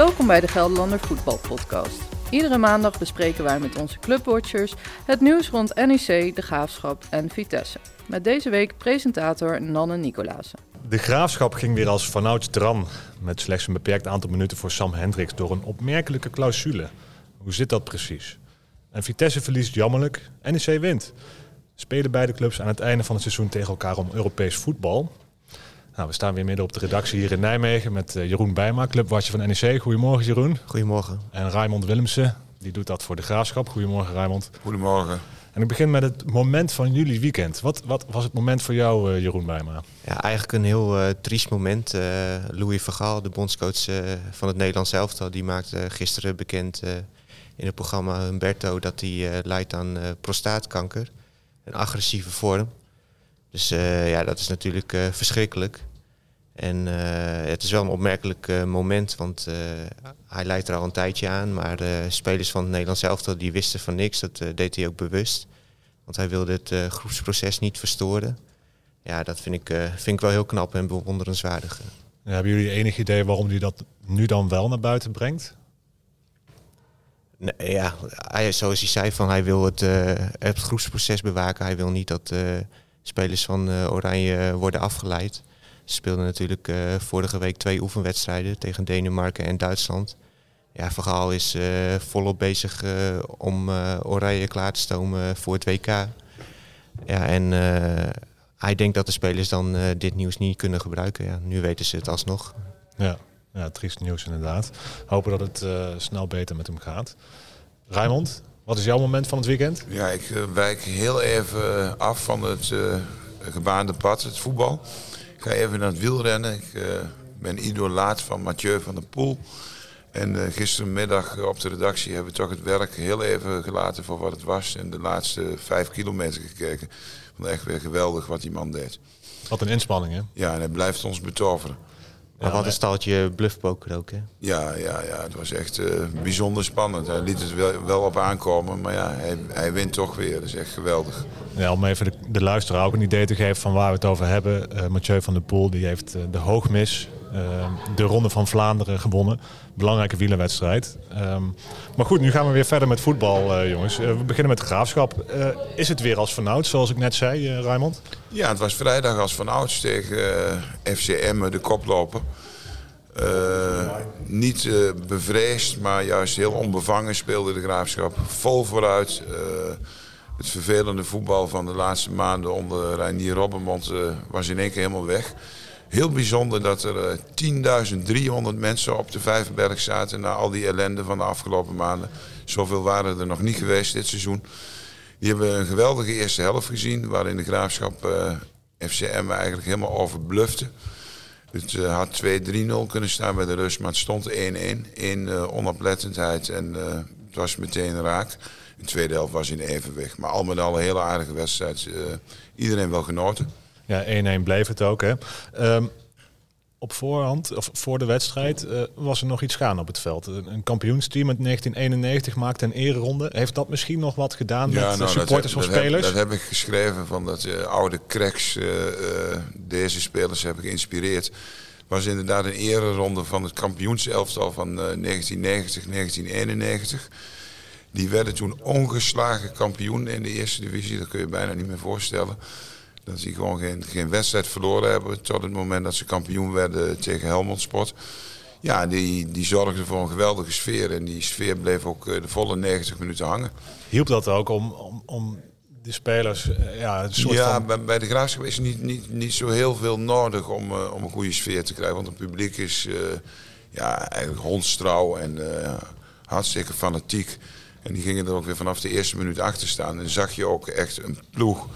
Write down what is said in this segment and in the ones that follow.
Welkom bij de Gelderlander Voetbal Podcast. Iedere maandag bespreken wij met onze clubwatchers het nieuws rond NEC, de Graafschap en Vitesse. Met deze week presentator Nanne Nicolaas. De Graafschap ging weer als vanouds dran. Met slechts een beperkt aantal minuten voor Sam Hendricks door een opmerkelijke clausule. Hoe zit dat precies? En Vitesse verliest jammerlijk, NEC wint. Spelen beide clubs aan het einde van het seizoen tegen elkaar om Europees voetbal. Nou, we staan weer midden op de redactie hier in Nijmegen met eh, Jeroen Bijma, clubwatcher van NEC. Goedemorgen Jeroen. Goedemorgen. En Raymond Willemsen, die doet dat voor de Graafschap. Goedemorgen Raymond. Goedemorgen. En ik begin met het moment van jullie weekend. Wat, wat was het moment voor jou, uh, Jeroen Bijma? Ja, eigenlijk een heel uh, triest moment. Uh, Louis Vergaal, de bondscoach van het Nederlands elftal, die maakte gisteren bekend in het programma Humberto dat hij lijdt aan prostaatkanker. Een agressieve vorm. Dus ja, dat is natuurlijk verschrikkelijk. En het is wel een opmerkelijk moment, want hij leidt er al een tijdje aan. Maar de spelers van het Nederlands elftal die wisten van niks. Dat deed hij ook bewust. Want hij wilde het groepsproces niet verstoren. Ja, dat vind ik, vind ik wel heel knap en bewonderenswaardig. Ja, hebben jullie enig idee waarom hij dat nu dan wel naar buiten brengt? Nee, ja, hij, zoals hij zei, van hij wil het, het groepsproces bewaken. Hij wil niet dat spelers van Oranje worden afgeleid. Ze speelden natuurlijk vorige week twee oefenwedstrijden tegen Denemarken en Duitsland. Ja, Vergaal is volop bezig om Oranje klaar te stomen voor het WK. Ja, en hij denkt dat de spelers dan dit nieuws niet kunnen gebruiken. Ja, nu weten ze het alsnog. Ja. Ja, triest nieuws inderdaad. Hopen dat het uh, snel beter met hem gaat. Raymond, wat is jouw moment van het weekend? Ja, ik uh, wijk heel even af van het uh, gebaande pad, het voetbal. Ik ga even naar het wielrennen. Ik ben idolaat van Mathieu van der Poel. En gistermiddag op de redactie hebben we toch het werk heel even gelaten voor wat het was. En de laatste vijf kilometer gekeken. Ik vond echt weer geweldig wat die man deed. Wat een inspanning, hè? Ja, en hij blijft ons betoveren. Maar wat een staltje bluffpoker ook, hè? Ja, ja, ja, het was echt uh, bijzonder spannend. Hij liet het wel, wel op aankomen, maar ja, hij, hij, wint toch weer. Dat is echt geweldig. Ja, om even de, de luisteraar ook een idee te geven van waar we het over hebben. Uh, Mathieu van der Poel die heeft uh, de hoogmis, de Ronde van Vlaanderen gewonnen. Belangrijke wielerwedstrijd. Um, maar goed, nu gaan we weer verder met voetbal, jongens. we beginnen met de graafschap. is het weer als vanouds, zoals ik net zei, Raymond? Ja, het was vrijdag als vanouds tegen FCM, de koploper. Uh, niet uh, bevreesd, maar juist heel onbevangen speelde de graafschap. Vol vooruit. Uh, het vervelende voetbal van de laatste maanden onder Reinier Robbenmond was in één keer helemaal weg. Heel bijzonder dat er 10.300 mensen op de Vijverberg zaten na al die ellende van de afgelopen maanden. Zoveel waren er nog niet geweest dit seizoen. Die hebben een geweldige eerste helft gezien, waarin de graafschap FCM eigenlijk helemaal overblufte. Het uh, had 2-3-0 kunnen staan bij de rust, maar het stond 1-1. Eén uh, onoplettendheid en het was meteen raak. De tweede helft was in evenwicht. Maar al met al een hele aardige wedstrijd. iedereen wel genoten. Ja, 1-1 bleef het ook. Hè. Um, op voorhand, of voor de wedstrijd, uh, was er nog iets gaan op het veld. Een kampioensteam uit 1991 maakte een ereronde. Heeft dat misschien nog wat gedaan ja, met nou, supporters of spelers? Heb, dat heb ik geschreven, van dat uh, oude cracks uh, deze spelers hebben geïnspireerd. Was inderdaad een ereronde van het kampioenselftal van 1990, 1991. Die werden toen ongeslagen kampioen in de eerste divisie. Dat kun je bijna niet meer voorstellen. Dat ze gewoon geen, geen wedstrijd verloren hebben tot het moment dat ze kampioen werden tegen Helmond Sport. Ja, die, die zorgde voor een geweldige sfeer. En die sfeer bleef ook de volle 90 minuten hangen. Hielp dat ook om, om, om de spelers... Ja, een soort ja van... bij, bij de Graafschap is niet, niet, niet zo heel veel nodig om, uh, om een goede sfeer te krijgen. Want het publiek is uh, ja, eigenlijk hondstrouw en uh, hartstikke fanatiek. En die gingen er ook weer vanaf de eerste minuut achter staan. En zag je ook echt een ploeg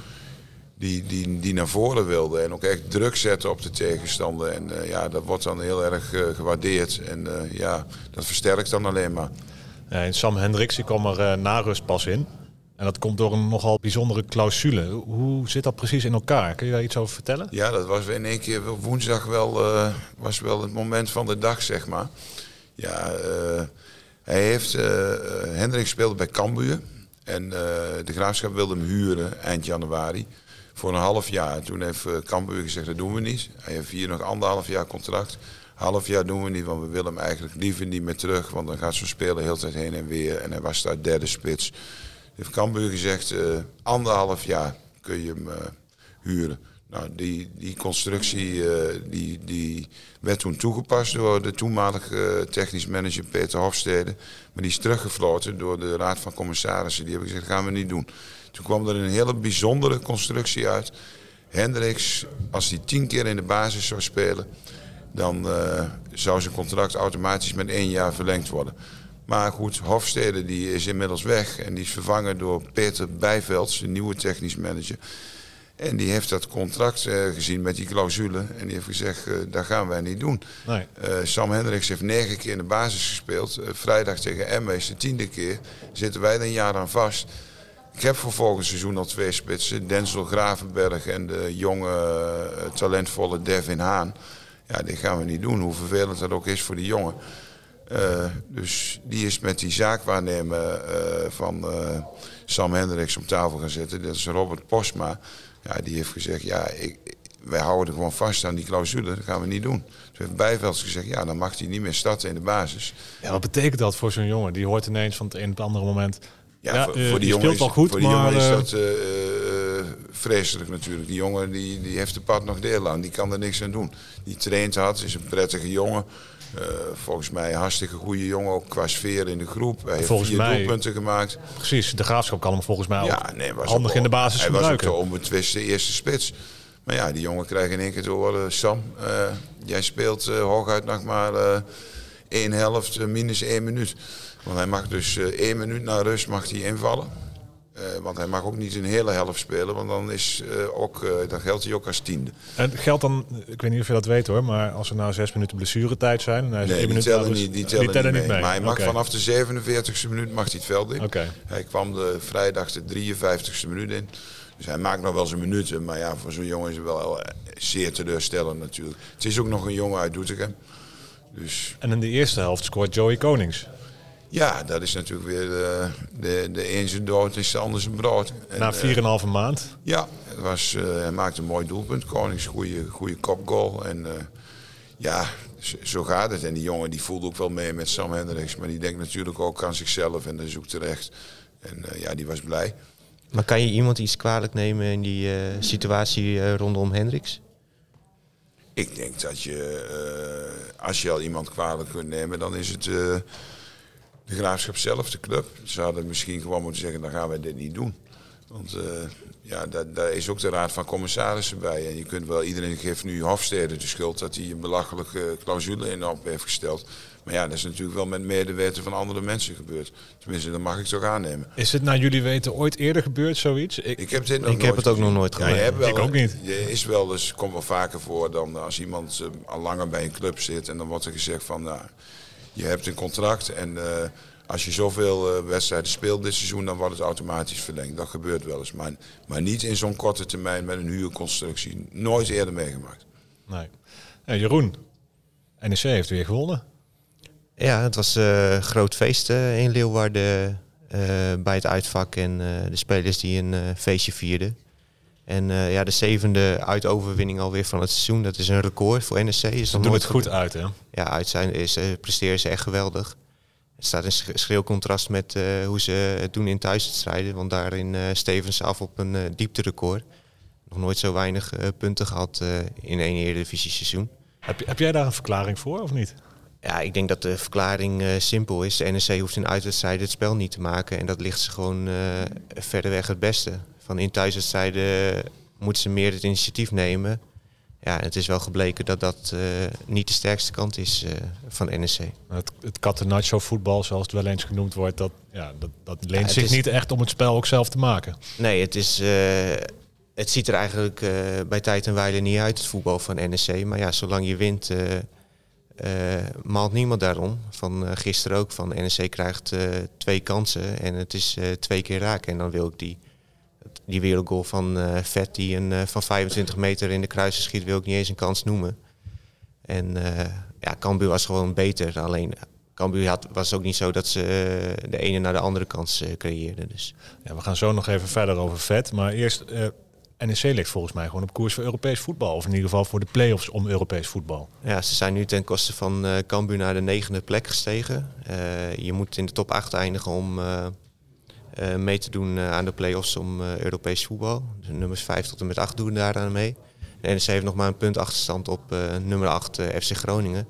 die, die, die naar voren wilde en ook echt druk zetten op de tegenstander. En uh, ja, dat wordt dan heel erg uh, gewaardeerd. En uh, ja, dat versterkt dan alleen maar. Ja, en Sam Hendricks die kwam er na rust pas in. En dat komt door een nogal bijzondere clausule. Hoe zit dat precies in elkaar? Kun je daar iets over vertellen? Ja, dat was in één keer woensdag wel, was wel het moment van de dag, zeg maar. Ja, hij heeft, Hendricks speelde bij Cambuur. En de Graafschap wilde hem huren eind januari voor een half jaar. Toen heeft uh, Cambuur gezegd, dat doen we niet. Hij heeft hier nog anderhalf jaar contract. half jaar doen we niet, want we willen hem eigenlijk liever niet meer terug. Want dan gaat zo'n speler heel tijd heen en weer. En hij was daar derde spits. Heeft Cambuur gezegd, uh, anderhalf jaar kun je hem uh, huren. Nou, die, die constructie uh, die, die werd toen toegepast door de toenmalige technisch manager Peter Hofstede. Maar die is teruggefloten door de Raad van Commissarissen. Die hebben gezegd, dat gaan we niet doen. Toen kwam er een hele bijzondere constructie uit. Hendricks, als hij tien keer in de basis zou spelen, dan uh, zou zijn contract automatisch met één jaar verlengd worden. Maar goed, Hofstede die is inmiddels weg en die is vervangen door Peter Bijvelds, een nieuwe technisch manager. En die heeft dat contract uh, gezien met die clausule. En die heeft gezegd, uh, dat gaan wij niet doen. Nee. Uh, Sam Hendricks heeft negen keer in de basis gespeeld. vrijdag tegen Emmen is de tiende keer. Zitten wij er een jaar aan vast. Ik heb voor volgend seizoen al twee spitsen. Denzel Gravenberg en de jonge, talentvolle Devin Haan. Ja, dit gaan we niet doen, hoe vervelend dat ook is voor die jongen. Dus die is met die zaakwaarnemer van Sam Hendricks op tafel gaan zitten. Dat is Robert Postma. Ja, die heeft gezegd, ja, ik, wij houden gewoon vast aan die clausule. Dat gaan we niet doen. Toen heeft Bijvelds gezegd, ja, dan mag hij niet meer starten in de basis. Ja, wat betekent dat voor zo'n jongen? Die hoort ineens van het een op het andere moment... Ja, ja voor, voor, die jongen is, wel goed, voor die maar, jongen is dat vreselijk natuurlijk. Die jongen die, die heeft de pad nog deel aan. Die kan er niks aan doen. Die traint had, is een prettige jongen. Uh, volgens mij een hartstikke goede jongen, ook qua sfeer in de groep. Hij heeft volgens vier mij, doelpunten gemaakt. Precies, de graafschap kan hem volgens mij ja, ook nee, was handig ook, in de basis hij gebruiken. Hij was ook de onbetwiste eerste spits. Maar ja, die jongen krijgt in één keer te horen... Sam, uh, jij speelt uh, hooguit nog maar één helft, minus één minuut. Want hij mag dus één minuut na rust mag hij invallen. Uh, want hij mag ook niet een hele helft spelen, want dan, is, uh, ook, uh, dan geldt hij ook als tiende. En geldt dan, ik weet niet of je dat weet hoor, maar als er nou zes minuten blessuretijd zijn... Nee, die tellen, niet, die tellen, die tellen niet, mee. mee. Maar hij mag okay. vanaf de 47e minuut mag hij het veld in. Okay. Hij kwam de vrijdag de 53e minuut in. Dus hij maakt nog wel zijn minuten, maar ja, voor zo'n jongen is het wel zeer teleurstellend natuurlijk. Het is ook nog een jongen uit Doetinchem. Dus. En in de eerste helft scoort Joey Konings. Ja, dat is natuurlijk weer de, de, de een zijn dood is de ander zijn brood. En, Na 4,5 uh, maand? Ja, het was, uh, hij maakte een mooi doelpunt. Konings, goede, goede kopgoal. En uh, ja, zo gaat het. En die jongen die voelt ook wel mee met Sam Hendricks. Maar die denkt natuurlijk ook aan zichzelf en dat is ook terecht. En ja, die was blij. Maar kan je iemand iets kwalijk nemen in die situatie rondom Hendricks? Ik denk dat je, als je al iemand kwalijk kunt nemen, dan is het de graafschap zelf, de club. Ze hadden misschien gewoon moeten zeggen, dan gaan wij dit niet doen. Want uh, ja, daar, daar, is ook de raad van commissarissen bij. En je kunt wel, iedereen geeft nu Hofstede de schuld dat hij een belachelijke clausule in op heeft gesteld. Maar ja, dat is natuurlijk wel met medeweten van andere mensen gebeurd. Tenminste, dat mag ik toch aannemen. Is het naar jullie weten ooit eerder gebeurd, zoiets? Ik, ik heb, dit nog ik heb het ook nog nooit gedaan. Ja, ik ook niet. Je is wel dus, komt wel vaker voor dan als iemand uh, al langer bij een club zit en dan wordt er gezegd van, nou, je hebt een contract en uh, als je zoveel uh, wedstrijden speelt dit seizoen, dan wordt het automatisch verlengd. Dat gebeurt wel eens. Maar, maar niet in zo'n korte termijn met een huurconstructie. Nooit eerder meegemaakt. Nee. En Jeroen, NEC heeft weer gewonnen. Ja, het was een uh, groot feest uh, in Leeuwarden bij het uitvak en de spelers die een feestje vierden. En ja, de zevende uitoverwinning alweer van het seizoen, dat is een record voor NEC. Is ze doen het goed uit, hè? Ja, uit zijn is, presteren ze echt geweldig. Het staat in schril contrast met uh, hoe ze het doen in thuiswedstrijden. Want daarin uh, Stevens af op een uh, diepterecord. Nog nooit zo weinig punten gehad in één Eredivisie seizoen. Heb, heb jij daar een verklaring voor of niet? Ja, ik denk dat de verklaring simpel is. De NEC hoeft in uitwedstrijden het spel niet te maken. En dat ligt ze gewoon verderweg het beste. Van in thuiswedstrijden moeten ze meer het initiatief nemen ja, het is wel gebleken dat dat uh, niet de sterkste kant is uh, van NEC. Het, het catenaccio voetbal, zoals het wel eens genoemd wordt, dat, ja, dat, dat leent ja, zich is, niet echt om het spel ook zelf te maken. Nee, het, is, uh, het ziet er eigenlijk bij tijd en wijle niet uit, het voetbal van NEC. Maar ja, zolang je wint, maalt niemand daarom. Van gisteren ook, van NEC krijgt twee kansen en het is twee keer raken. En dan wil ik die die wereldgoal van uh, Vet die een, uh, van 25 meter in de kruisen schiet, wil ik niet eens een kans noemen. En uh, ja, Cambuur was gewoon beter. Alleen Cambuur had, was ook niet zo dat ze de ene naar de andere kans creëerden. Dus. Ja, we gaan zo nog even verder over Vet. Maar eerst NEC ligt volgens mij gewoon op koers voor Europees voetbal. Of in ieder geval voor de play-offs om Europees voetbal. Ja, ze zijn nu ten koste van uh, Cambuur naar de negende plek gestegen. Uh, je moet in de top 8 eindigen om uh, mee te doen aan de play-offs om Europees voetbal. De nummers 5 tot en met 8 doen daaraan mee. De NEC heeft nog maar een punt achterstand op nummer 8 FC Groningen.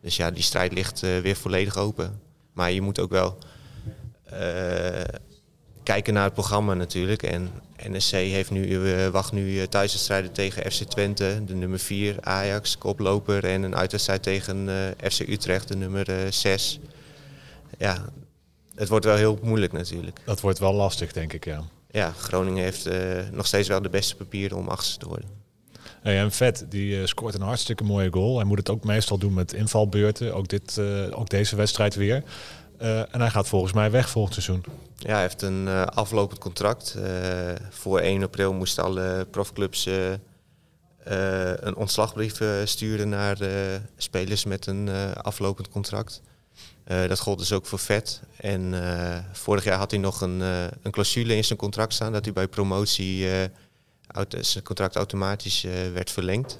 Dus ja, die strijd ligt weer volledig open. Maar je moet ook wel kijken naar het programma natuurlijk. En NSC heeft nu, uh, wacht nu uh, thuiswedstrijden tegen FC Twente, de nummer 4, Ajax, koploper. En een uitwedstrijd tegen uh, FC Utrecht, de nummer 6. Ja, het wordt wel heel moeilijk natuurlijk. Dat wordt wel lastig, denk ik, ja. Ja, Groningen heeft nog steeds wel de beste papieren om achtste te worden. Hey, en Vet, die scoort een hartstikke mooie goal. Hij moet het ook meestal doen met invalbeurten. Ook, dit, ook deze wedstrijd weer. en hij gaat volgens mij weg volgend seizoen. Ja, hij heeft een aflopend contract. Voor 1 april moesten alle profclubs een ontslagbrief sturen naar spelers met een aflopend contract. Dat gold dus ook voor Vet. En vorig jaar had hij nog een, een clausule in zijn contract staan dat hij bij promotie zijn contract automatisch werd verlengd.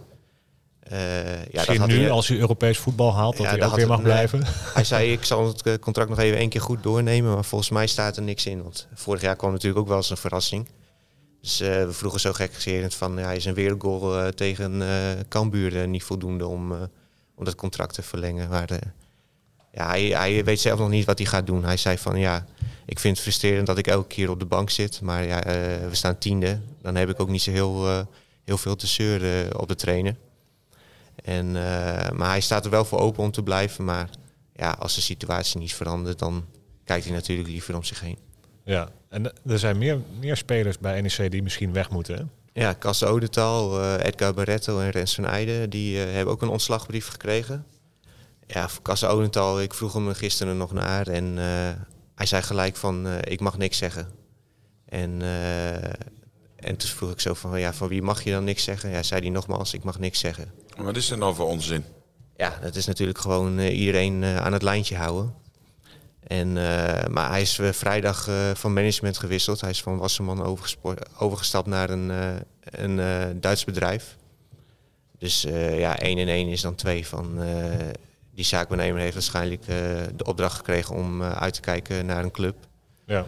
Ja, je nu, als u Europees voetbal haalt, dat hij ook weer mag blijven? Hij zei, ik zal het contract nog even één keer goed doornemen. Maar volgens mij staat er niks in. Want vorig jaar kwam natuurlijk ook wel eens een verrassing. Dus we vroegen zo gekgeserend van, ja, is een wereldgoal tegen Cambuur niet voldoende om, om dat contract te verlengen. Maar ja, hij, hij weet zelf nog niet wat hij gaat doen. Hij zei van, ja, ik vind het frustrerend dat ik elke keer op de bank zit. Maar ja, we staan tiende. Dan heb ik ook niet zo heel, heel veel te zeuren op de trainer. En, uh, maar hij staat er wel voor open om te blijven. Maar ja, als de situatie niet verandert, dan kijkt hij natuurlijk liever om zich heen. Ja, en er zijn meer, meer spelers bij NEC die misschien weg moeten. Hè? Ja, Casse Odental, uh, Edgar Barretto en Rens van Eijden, die hebben ook een ontslagbrief gekregen. Ja, voor Casse Odental, ik vroeg hem gisteren nog naar en hij zei gelijk van ik mag niks zeggen. En, en toen vroeg ik zo van ja, van wie mag je dan niks zeggen? Ja, zei hij nogmaals, ik mag niks zeggen. Wat is er nou voor onzin? Ja, dat is natuurlijk gewoon uh, iedereen uh, aan het lijntje houden. En, uh, maar hij is vrijdag van management gewisseld. Hij is van Wasserman overgestapt naar een, een Duits bedrijf. Dus ja, 1 en 1 is dan 2 van... die zaakbenemer heeft waarschijnlijk de opdracht gekregen om uit te kijken naar een club. Ja.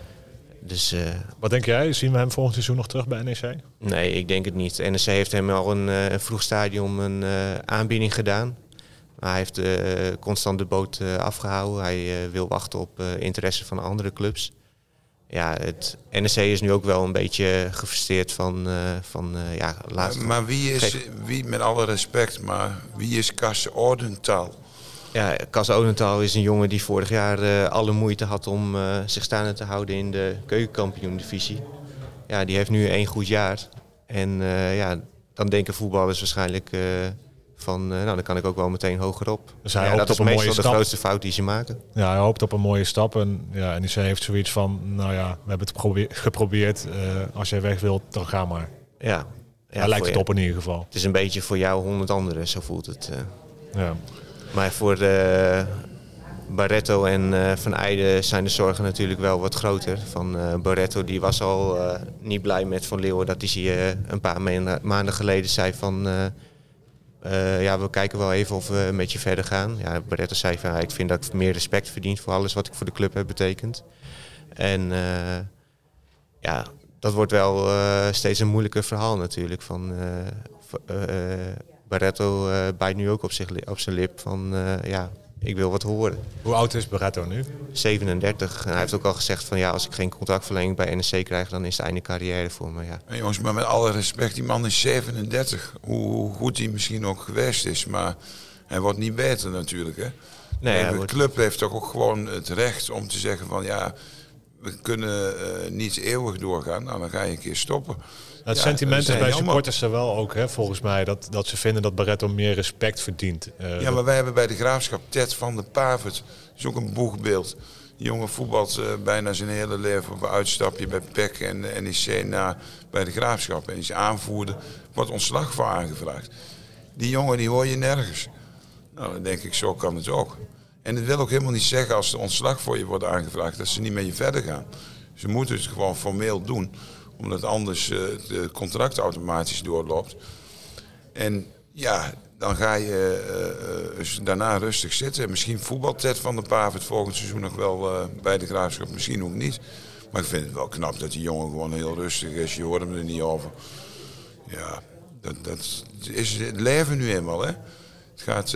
Dus, uh, Wat denk jij? Zien we hem volgend seizoen nog terug bij NEC? Nee, ik denk het niet. NEC heeft hem al een, uh, een vroeg stadium een uh, aanbieding gedaan. Maar hij heeft constant de boot afgehouden. Hij wil wachten op interesse van andere clubs. Ja, het NEC is nu ook wel een beetje gefrustreerd van, van ja, laatst. Maar, maar wie is, wie, met alle respect, maar wie is Kasse Ordentaal? Ja, Cas Odenthal is een jongen die vorig jaar uh, alle moeite had om uh, zich staande te houden in de keukenkampioen-divisie. Ja, die heeft nu één goed jaar. En uh, ja, dan denken voetballers waarschijnlijk van, nou dan kan ik ook wel meteen hoger op. Dus hij ja, hoopt dat is op een meestal mooie de grootste fout die ze maken. Ja, hij hoopt op een mooie stap. En ja, NEC heeft zoiets van, nou ja, we hebben het geprobeer- geprobeerd. als jij weg wilt, dan ga maar. Ja, ja Hij lijkt het op in ieder geval. Het is een beetje voor jou honderd anderen, zo voelt het. Ja. Maar voor eh, Barretto en eh, Van Eijden zijn de zorgen natuurlijk wel wat groter. Van eh, Barretto die was al niet blij met Van Leeuwen dat hij eh, een paar maanden- geleden zei van... ja, we kijken wel even of we met je verder gaan. Ja, Barretto zei van ik vind dat ik meer respect verdien voor alles wat ik voor de club heb betekend. En ja, dat wordt wel steeds een moeilijker verhaal natuurlijk. Van, Barretto eh, bijt nu ook op, zich, li- op zijn lip van eh, ja, ik wil wat horen. Hoe oud is Barretto nu? 37. En hij heeft ook al gezegd van ja, als ik geen contractverlenging bij NEC krijg, dan is het einde carrière voor me. Ja. En jongens, maar met alle respect, die man is 37. Hoe, hoe goed hij misschien ook geweest is, maar hij wordt niet beter natuurlijk. Hè? Nee, de wordt- club heeft toch ook gewoon het recht om te zeggen van ja, we kunnen eh, niet eeuwig doorgaan. Nou, dan ga je een keer stoppen. Het sentiment is bij supporters er wel ook, hè, volgens mij, dat, dat ze vinden dat Barretto meer respect verdient. Eh, Ja, maar wij hebben bij de Graafschap Ted van der Pavert. Dat is ook een boegbeeld. Die jongen voetbalt eh, bijna zijn hele leven op een uitstapje bij PEC en de NEC na bij de Graafschap. En is aanvoerder, wordt ontslag voor aangevraagd. Die jongen die hoor je nergens. Nou, dan denk ik, zo kan het ook. En het wil ook helemaal niet zeggen als er ontslag voor je wordt aangevraagd, dat ze niet met je verder gaan. Ze moeten het gewoon formeel doen Omdat anders het contract automatisch doorloopt. En ja, dan ga je uh, daarna rustig zitten. Misschien voetbalt Ted van der Paaf het volgend seizoen nog wel bij de Graafschap. Misschien ook niet. Maar ik vind het wel knap dat die jongen gewoon heel rustig is. Je hoort hem er niet over. Ja, dat, dat is het leven nu eenmaal. Hè? Het gaat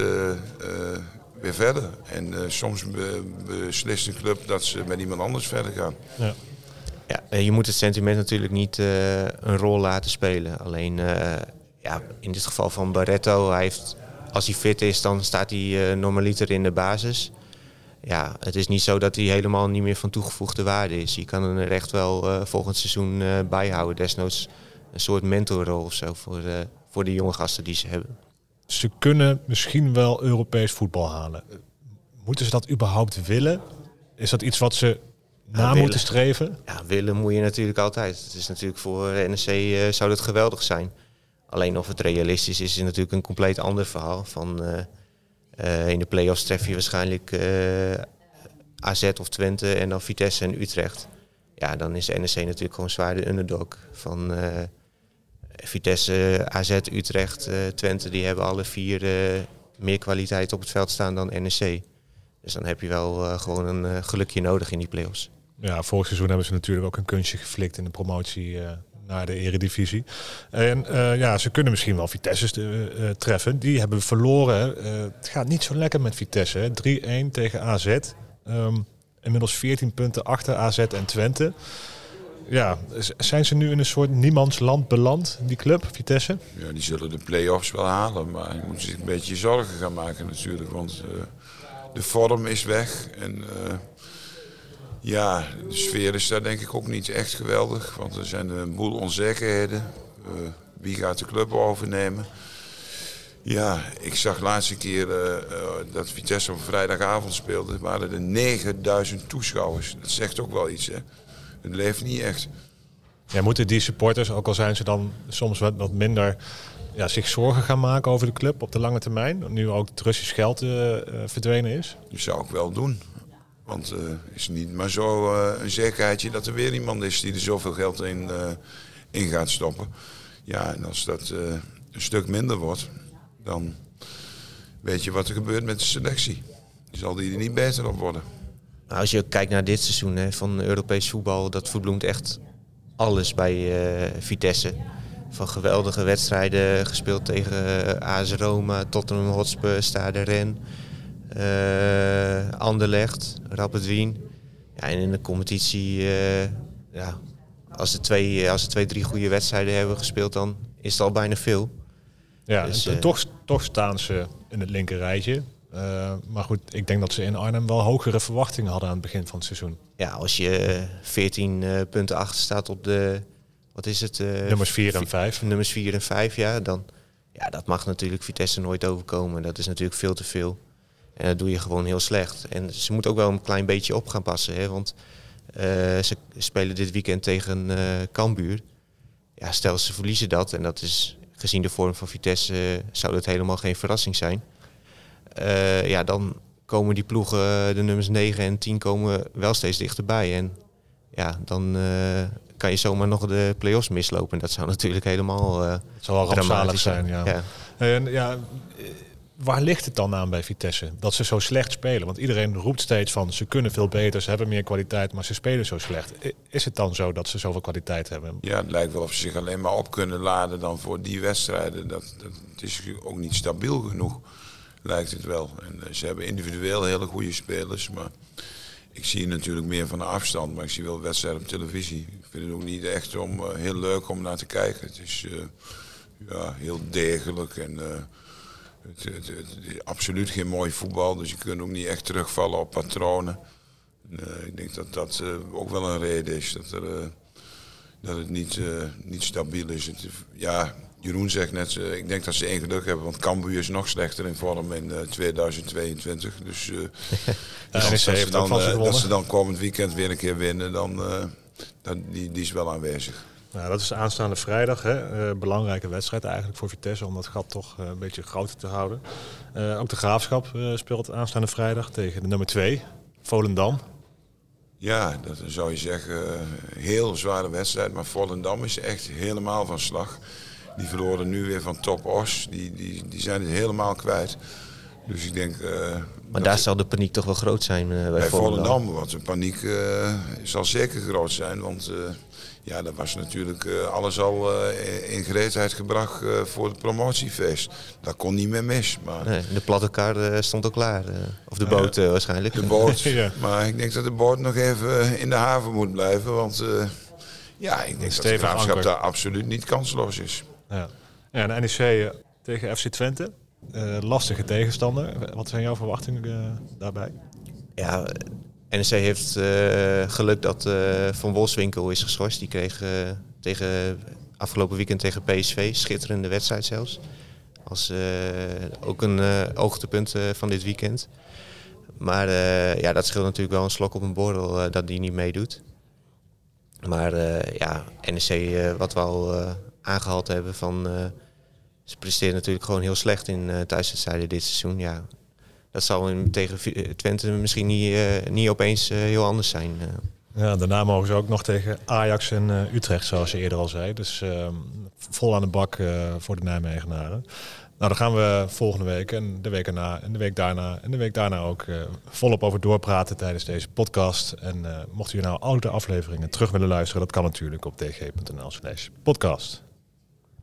weer verder. En soms beslist een club dat ze met iemand anders verder gaan. Ja. Ja, je moet het sentiment natuurlijk niet uh, een rol laten spelen. Alleen uh, ja, in dit geval van Barretto, hij heeft, als hij fit is, dan staat hij normaliter in de basis. Ja, het is niet zo dat hij helemaal niet meer van toegevoegde waarde is. Je kan hem er echt wel volgend seizoen bijhouden. Desnoods een soort mentorrol of zo voor, voor de jonge gasten die ze hebben ze kunnen misschien wel Europees voetbal halen. Moeten ze dat überhaupt willen? Is dat iets wat ze na moeten streven? Ja, willen moet je natuurlijk altijd. Het is natuurlijk voor NEC uh, zou dat geweldig zijn. Alleen of het realistisch is, is natuurlijk een compleet ander verhaal. Van, uh, uh, in de play-offs tref je waarschijnlijk AZ of Twente en dan Vitesse en Utrecht. Ja, dan is NEC natuurlijk gewoon zwaar de underdog van Vitesse, AZ, Utrecht, Twente, die hebben alle vier meer kwaliteit op het veld staan dan NEC. Dus dan heb je wel gewoon een gelukje nodig in die play-offs. Ja, vorig seizoen hebben ze natuurlijk ook een kunstje geflikt in de promotie naar de eredivisie. En ja, ze kunnen misschien wel Vitesse treffen. Die hebben verloren. het gaat niet zo lekker met Vitesse. 3-1 tegen AZ. Ehm, inmiddels 14 punten achter AZ en Twente ja, zijn ze nu in een soort niemandsland beland, die club, Vitesse? Ja, die zullen de play-offs wel halen, maar je moet zich een beetje zorgen gaan maken natuurlijk. Want de vorm is weg en ja, de sfeer is daar denk ik ook niet echt geweldig. Want er zijn een boel onzekerheden. Uh, wie gaat de club overnemen? Ja, ik zag laatste keer dat Vitesse op vrijdagavond speelde. waren er 9000 toeschouwers. Dat zegt ook wel iets, hè? het leeft niet echt. Ja, moeten die supporters, ook al zijn ze dan soms wat, wat minder ja, zich zorgen gaan maken over de club op de lange termijn? Nu ook het Russisch geld uh, verdwenen is? Dat zou ik wel doen. Want uh, is niet maar zo een zekerheidje dat er weer iemand is die er zoveel geld in, in gaat stoppen. Ja, en als dat een stuk minder wordt, dan weet je wat er gebeurt met de selectie. Zal die er niet beter op worden. Nou, als je kijkt naar dit seizoen hè, van Europees voetbal, dat verbloemt echt alles bij Vitesse. Van geweldige wedstrijden gespeeld tegen AS Roma, Tottenham Hotspur, Stade Ren, Anderlecht, Rapid Wien. Ja, en in de competitie, ja, als ze, twee, als ze twee, drie goede wedstrijden hebben gespeeld, dan is het al bijna veel. Ja, dus, toch, toch staan ze in het linker rijtje. Uh, maar goed, ik denk dat ze in Arnhem wel hogere verwachtingen hadden aan het begin van het seizoen. Ja, als je 14 uh, eh, punten achter staat op de, wat is het? Uh, nummers 4 en 5. Nummers 4 en 5, ja. Dan, ja, dat mag natuurlijk Vitesse nooit overkomen. Dat is natuurlijk veel te veel. En dat doe je gewoon heel slecht. En ze moeten ook wel een klein beetje op gaan passen. Hè, want ze spelen dit weekend tegen Cambuur. Ja, stel ze verliezen dat. En dat is gezien de vorm van Vitesse zou dat helemaal geen verrassing zijn. Ja, dan komen die ploegen, eh, de nummers 9 en 10, komen wel steeds dichterbij. En ja, dan kan je zomaar nog de play-offs mislopen. Dat zou natuurlijk helemaal uh, zou wel rampzalig zijn. Ja. ja. En, ja, waar ligt het dan aan bij Vitesse? Dat ze zo slecht spelen? Want iedereen roept steeds van ze kunnen veel beter, ze hebben meer kwaliteit, maar ze spelen zo slecht. Is het dan zo dat ze zoveel kwaliteit hebben? Ja, het lijkt wel of ze zich alleen maar op kunnen laden dan voor die wedstrijden. Dat, dat is ook niet stabiel genoeg lijkt het wel. En eh, ze hebben individueel hele goede spelers, maar ik zie natuurlijk meer van de afstand, maar ik zie wel wedstrijden op televisie. Ik vind het ook niet echt om, uh, heel leuk om naar te kijken. Het is uh, ja, heel degelijk en het, het, het, is absoluut geen mooi voetbal, dus je kunt ook niet echt terugvallen op patronen. En, ik denk dat dat ook wel een reden is dat, er, dat het niet, niet stabiel is. Het, ja, Jeroen zegt net, ik denk dat ze één geluk hebben, want Cambuur is nog slechter in vorm in uh, 2022. Dus als, ze dan, dat ze dan komend weekend weer een keer winnen, dan dat, die, die is wel aanwezig. Nou, dat is aanstaande vrijdag. Hè. belangrijke wedstrijd eigenlijk voor Vitesse om dat gat toch een beetje groter te houden. ook de Graafschap speelt aanstaande vrijdag tegen de nummer 2, Volendam. Ja, dat zou je zeggen, heel zware wedstrijd. Maar Volendam is echt helemaal van slag. Die verloren nu weer van Top Os. Die, die, die zijn het helemaal kwijt. Dus ik denk... Uh, maar daar zal de paniek toch wel groot zijn uh, bij, bij Volendam. Volendam. Want de paniek uh, zal zeker groot zijn. Want ja, dat was natuurlijk alles al in gereedheid gebracht voor het promotiefeest. Dat kon niet meer mis. Maar... Nee, de platte kaart stond al klaar. of de boot waarschijnlijk. De boot. ja. Maar ik denk dat de boot nog even in de haven moet blijven. Want ja, ik denk dat de graafschap daar absoluut niet kansloos is. Ja, ja en NEC tegen FC Twente. Uh, lastige tegenstander. Wat zijn jouw verwachtingen uh, daarbij? Ja, NEC heeft uh, geluk dat Van Wolfswinkel is geschorst. Die kreeg tegen, afgelopen weekend tegen PSV, schitterende wedstrijd zelfs. Als ook een hoogtepunt van dit weekend. Maar ja, dat scheelt natuurlijk wel een slok op een borrel dat die niet meedoet. Maar ja, NEC, wat we al aangehaald hebben van ze presteren natuurlijk gewoon heel slecht in uh, thuiswedstrijden dit seizoen. Ja, dat zal tegen eh, Twente misschien niet, uh, niet opeens heel anders zijn. Ja, daarna mogen ze ook nog tegen Ajax en Utrecht, zoals je eerder al zei. Dus ehm, vol aan de bak voor de Nijmegenaren. Nou, daar gaan we volgende week en de week erna en de week daarna en de week daarna ook volop over doorpraten tijdens deze podcast. En mocht u nou oude afleveringen terug willen luisteren, dat kan natuurlijk op dg.nl slash podcast.